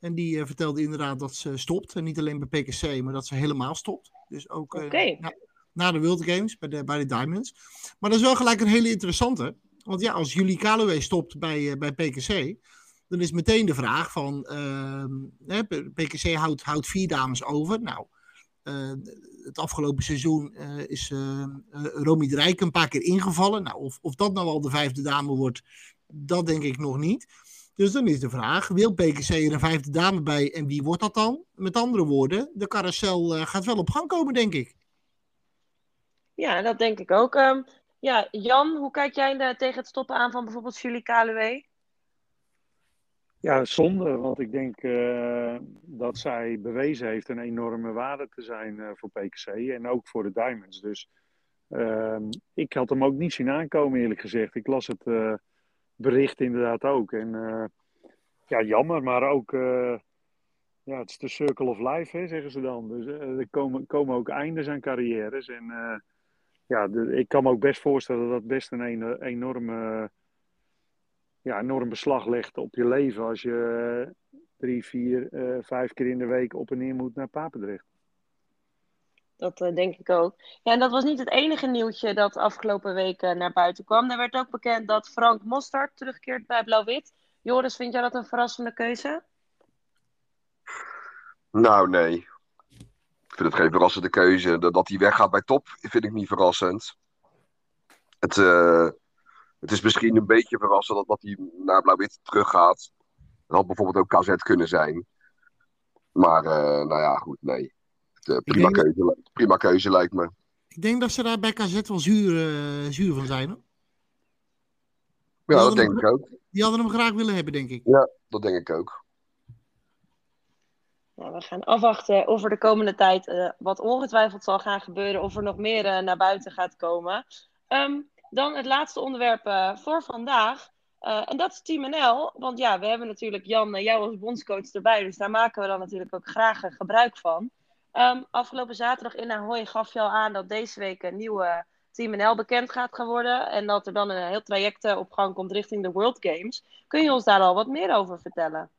En die vertelde inderdaad dat ze stopt. En niet alleen bij PKC, maar dat ze helemaal stopt. Dus ook na, na de World Games bij de, bij de Diamonds. Maar dat is wel gelijk een hele interessante. Want ja, als Julie Kaluwe stopt bij, bij PKC, dan is meteen de vraag van... ehm, PKC houdt, houdt vier dames over. Nou, het afgelopen seizoen eh, is eh eh, Romy de een paar keer ingevallen. Nou, of, of dat nou al de vijfde dame wordt, dat denk ik nog niet. Dus dan is de vraag, wil PKC er een vijfde dame bij en wie wordt dat dan? Met andere woorden, de carousel eh, gaat wel op gang komen, denk ik. Ja, dat denk ik ook. Ehm, ja, Jan, hoe kijk jij eh, tegen het stoppen aan van bijvoorbeeld Julie Kaluwe? Ja, zonde, want ik denk eh, dat zij bewezen heeft een enorme waarde te zijn eh, voor PKC en ook voor de Diamonds. Dus ehm, ik had hem ook niet zien aankomen, eerlijk gezegd. Ik las het eh, bericht inderdaad ook. En ja, jammer, maar ook, ja, het is de circle of life, hè, zeggen ze dan. Dus er komen, komen ook eindes aan carrières. En ja, ik kan me ook best voorstellen dat dat best een enorme ja, enorm beslag legt op je leven als je eh, drie, vier, eh, vijf keer in de week op en neer moet naar Papendrecht. Dat eh, denk ik ook. Ja, en dat was niet het enige nieuwtje dat afgelopen week eh, naar buiten kwam. Er werd ook bekend dat Frank Mostard terugkeert bij Blauw-Wit. Joris, vind jij dat een verrassende keuze? Nou, nee. Ik vind het geen verrassende keuze. Dat dat hij weggaat bij top, vind ik niet verrassend. Het, eh, het is misschien een beetje verrassend dat, dat hij naar Blauw-Wit teruggaat. Dat had bijvoorbeeld ook KZ kunnen zijn. Maar, eh, nou ja, goed, nee. Het, prima, dat- keuze, prima keuze lijkt me. Ik denk dat ze daar bij KZ wel zuur, eh, zuur van zijn. Hoor. Ja, Ja, dat denk ik ook. Die hadden hem graag willen hebben, denk ik. Dat denk ik ook. Nou, we gaan afwachten of er de komende tijd eh, wat ongetwijfeld zal gaan gebeuren. Of er nog meer naar buiten gaat komen. Ehm, dan het laatste onderwerp eh, voor vandaag. Eh, en dat is Team NL. Want ja, we hebben natuurlijk Jan, eh, jou als bondscoach erbij. Dus daar maken we dan natuurlijk ook graag gebruik van. Ehm, afgelopen zaterdag in Ahoy gaf je al aan dat deze week een nieuwe Team NL bekend gaat gaan worden. En dat er dan een heel traject op gang komt richting de World Games. Kun je ons daar al wat meer over vertellen?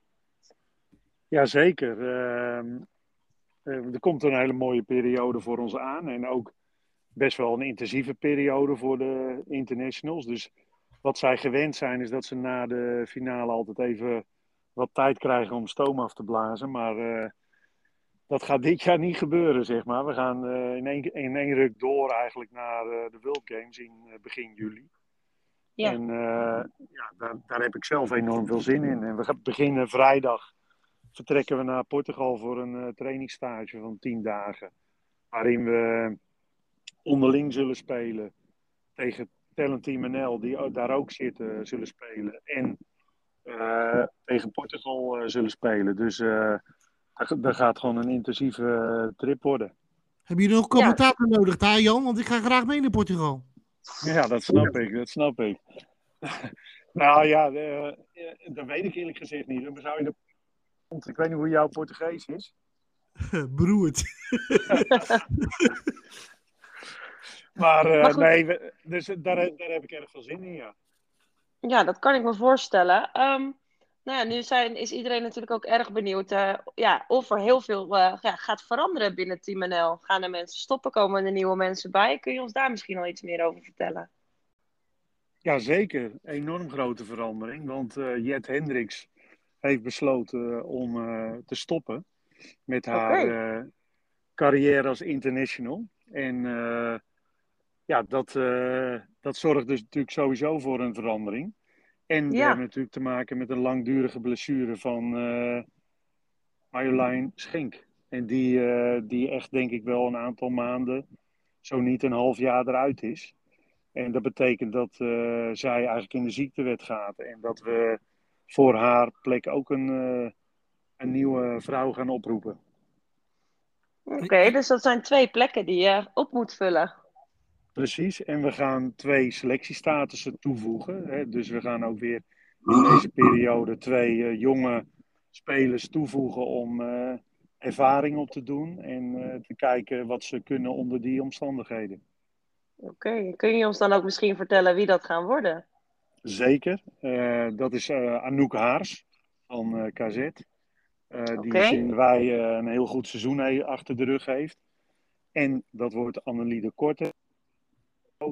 Jazeker. Eh, er komt een hele mooie periode voor ons aan. En ook best wel een intensieve periode voor de internationals. Dus wat zij gewend zijn, is dat ze na de finale altijd even wat tijd krijgen om stoom af te blazen. Maar eh, dat gaat dit jaar niet gebeuren, zeg maar. We gaan eh, in, één, in één ruk door eigenlijk naar eh, de World Games in begin juli. Ja. En ja, daar, daar heb ik zelf enorm veel zin in. En we gaan beginnen vrijdag. Vertrekken we naar Portugal voor een trainingsstage van 10 dagen. Waarin we onderling zullen spelen. Tegen Talent Team NL, die daar ook zitten, zullen spelen. En eh, tegen Portugal eh, zullen spelen. Dus eh dat, gaat gewoon een intensieve eh, trip worden. Hebben jullie nog commentator nodig daar, Jan? Want ik ga graag mee naar Portugal. Ja, dat snap ik, dat snap ik. Nou ja, de, dat weet ik eerlijk gezegd niet. Dan zou je de... Ik weet niet hoe jouw Portugees is. Beroerd. maar, uh, Maar goed. nee, we- dus daar, daar heb ik erg veel zin in, ja. Ja, dat kan ik me voorstellen. Ehm, nou ja, nu zijn, is iedereen natuurlijk ook erg benieuwd eh, ja, of er heel veel eh, ja, gaat veranderen binnen Team NL. Gaan er mensen stoppen? Komen er nieuwe mensen bij? Kun je ons daar misschien al iets meer over vertellen? Ja, zeker. Enorm grote verandering. Want eh, Jet Hendricks heeft besloten om eh, te stoppen met haar eh, carrière als international. En eh, ja, dat, eh, dat zorgt dus natuurlijk sowieso voor een verandering. En we Ja. hebben natuurlijk te maken met een langdurige blessure van eh Marjolein Schenk. En die, eh, die echt denk ik wel een aantal maanden, zo niet een half jaar eruit is. En dat betekent dat zij eigenlijk in de ziektewet gaat. En dat we voor haar plek ook een, een nieuwe vrouw gaan oproepen. Oké, dus dat zijn twee plekken die je op moet vullen. Precies. En we gaan twee selectiestatussen toevoegen. Hè. Dus we gaan ook weer in deze periode twee eh, jonge spelers toevoegen om eh, ervaring op te doen. En eh, te kijken wat ze kunnen onder die omstandigheden. Oké, kun je ons dan ook misschien vertellen wie dat gaan worden? Zeker. Eh, dat is eh, Anouk Haars van eh, KZ. Eh, Die vinden wij eh, een heel goed seizoen achter de rug heeft. En dat wordt Annelie de Korte.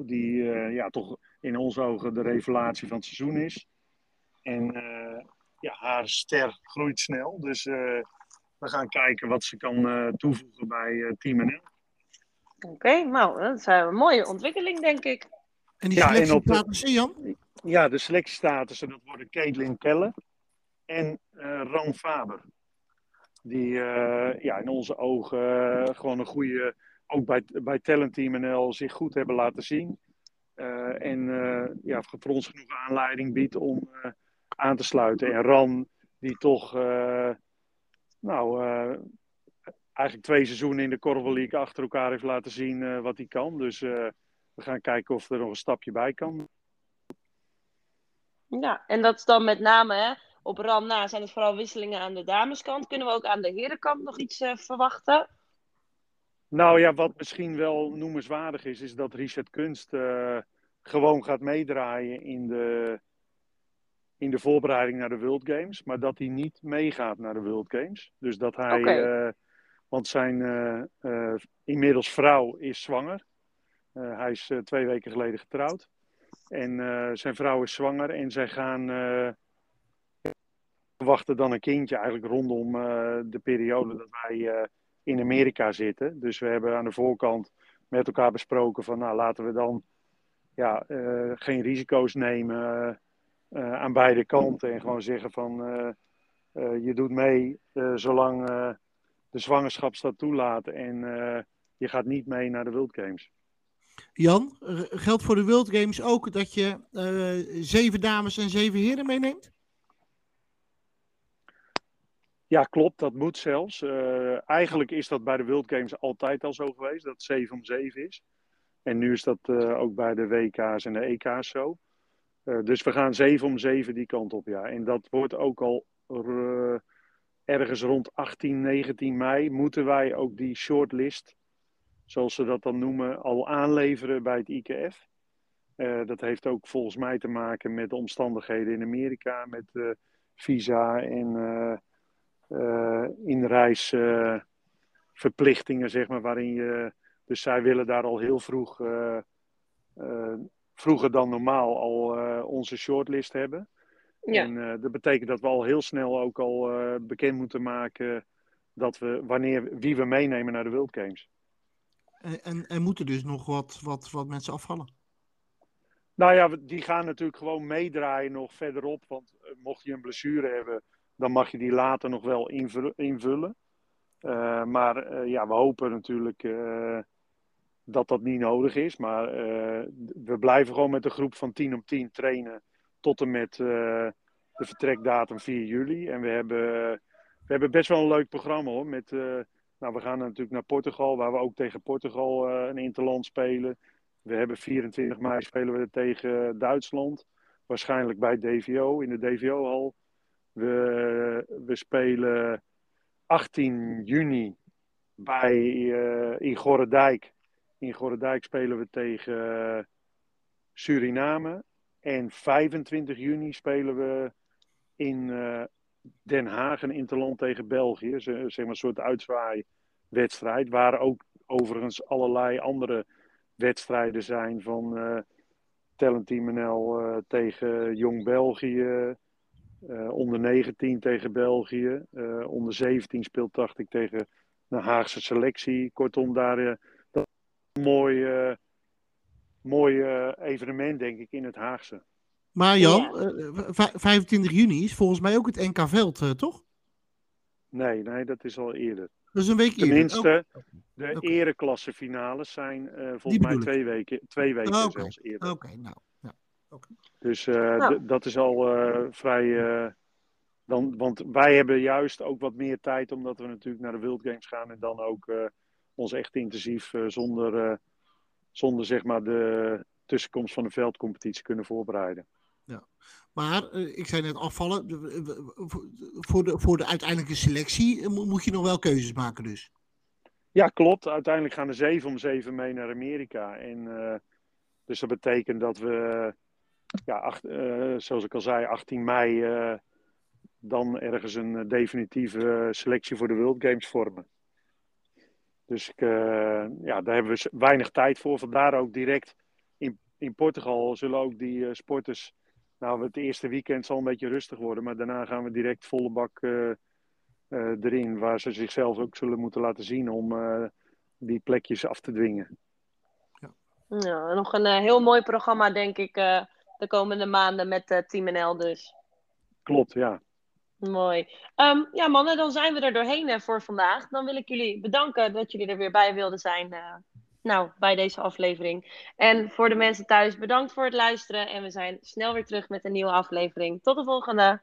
Die eh, ja, toch in onze ogen de revelatie van het seizoen is. En eh, ja, haar ster groeit snel. Dus eh, we gaan kijken wat ze kan eh, toevoegen bij eh, Team NL. Oké, nou, dat is een mooie ontwikkeling, denk ik. En die Ja, en selectie op de- laten zien, Jan? Ja, de selectiestatussen, dat worden Caitlin Kelle en eh Ran Faber. Die eh, ja, in onze ogen eh, gewoon een goede, ook bij, bij Talent Team NL, zich goed hebben laten zien. Eh, en eh, ja, voor ons genoeg aanleiding biedt om eh, aan te sluiten. En Ran, die toch, nou, eigenlijk twee seizoenen in de Korfbal League achter elkaar heeft laten zien wat hij kan. Dus we gaan kijken of er nog een stapje bij kan. Ja, en dat is dan met name op RAN na zijn het vooral wisselingen aan de dameskant. Kunnen we ook aan de herenkant nog iets verwachten? Nou ja, wat misschien wel noemenswaardig is, is dat Richard Kunst eh, gewoon gaat meedraaien in de, in de voorbereiding naar de World Games. Maar dat hij niet meegaat naar de World Games. Dus dat hij, eh, want zijn eh, inmiddels vrouw is zwanger. Hij is twee weken geleden getrouwd. En zijn vrouw is zwanger en zij gaan verwachten dan een kindje eigenlijk rondom de periode dat wij in Amerika zitten. Dus we hebben aan de voorkant met elkaar besproken van nou laten we dan ja, eh, geen risico's nemen eh, eh, aan beide kanten en gewoon zeggen van je doet mee zolang de zwangerschap dat toelaat en je gaat niet mee naar de World Games. Jan, geldt voor de World Games ook dat je zeven dames en zeven heren meeneemt? Ja, klopt, dat moet zelfs. Eh, eigenlijk is dat bij de World Games altijd al zo geweest, dat het 7 om 7 is. En nu is dat eh, ook bij de WK's en de EK's zo. Eh, dus we gaan 7 om 7 die kant op, ja. En dat wordt ook al ergens rond 18, 19 mei moeten wij ook die shortlist, zoals ze dat dan noemen, al aanleveren bij het IKF. Dat heeft ook volgens mij te maken met de omstandigheden in Amerika, met visa en inreisverplichtingen, zeg maar, waarin je. Dus zij willen daar al heel vroeg, eh, eh, vroeger dan normaal, al eh, onze shortlist hebben. Ja. En eh, dat betekent dat we al heel snel ook al eh, bekend moeten maken dat we, wanneer, wie we meenemen naar de World Games. En, en, en moeten dus nog wat, wat, wat mensen afvallen? Nou ja, die gaan natuurlijk gewoon meedraaien nog verderop. Want eh, mocht je een blessure hebben, dan mag je die later nog wel invul- invullen. Eh, maar eh, ja, we hopen natuurlijk eh, dat dat niet nodig is. Maar we blijven gewoon met een groep van 10 om 10 trainen tot en met de vertrekdatum 4 juli. En we hebben, we hebben best wel een leuk programma hoor. Met, nou, we gaan natuurlijk naar Portugal, waar we ook tegen Portugal een interland spelen. We hebben 24 mei spelen we tegen Duitsland. waarschijnlijk bij DVO, in de DVO-hal. We, we spelen 18 juni bij, uh, in Gorredijk. In Gorredijk spelen we tegen Suriname. En 25 juni spelen we in uh, Den Haag een interland tegen België. Zeg maar een soort uitzwaaiwedstrijd. Waar ook overigens allerlei andere wedstrijden zijn van uh, Talent Team NL tegen Jong België. Uh, onder 19 tegen België. onder 17 speelt, dacht ik, tegen de Haagse selectie. Kortom, daar dat een mooi, mooi evenement, denk ik, in het Haagse. Maar Jan, ja. 25 juni is volgens mij ook het NK Veld, toch? Nee, nee, dat is al eerder. Dat is een week Tenminste, eerder. Oh. de okay. ereklassefinales zijn uh, volgens mij twee weken, twee weken okay. zelfs eerder. Oké, okay, nou. Dus uh, nou. dat is al uh, vrij. dan, want wij hebben juist ook wat meer tijd, omdat we natuurlijk naar de World Games gaan en dan ook ons echt intensief zonder, zonder zeg maar de tussenkomst van de veldcompetitie kunnen voorbereiden. Ja. Maar uh, ik zei net afvallen. Voor de, voor de uiteindelijke selectie moet je nog wel keuzes maken, dus. Ja, klopt. Uiteindelijk gaan er zeven om zeven mee naar Amerika. En, uh, dus dat betekent dat we, ja, acht, uh, zoals ik al zei, 18 mei dan ergens een definitieve selectie voor de World Games vormen. Dus ik, ja, daar hebben we weinig tijd voor. Vandaar ook direct in, in Portugal zullen ook die sporters nou, het eerste weekend zal een beetje rustig worden, maar daarna gaan we direct volle bak uh, uh, erin, waar ze zichzelf ook zullen moeten laten zien om uh, die plekjes af te dwingen. Ja, ja nog een heel mooi programma, denk ik, de komende maanden met Team NL dus. Klopt, ja. Mooi. Um, ja, mannen, dan zijn we er doorheen voor vandaag. Dan wil ik jullie bedanken dat jullie er weer bij wilden zijn nou, bij deze aflevering. En voor de mensen thuis, bedankt voor het luisteren. En we zijn snel weer terug met een nieuwe aflevering. Tot de volgende!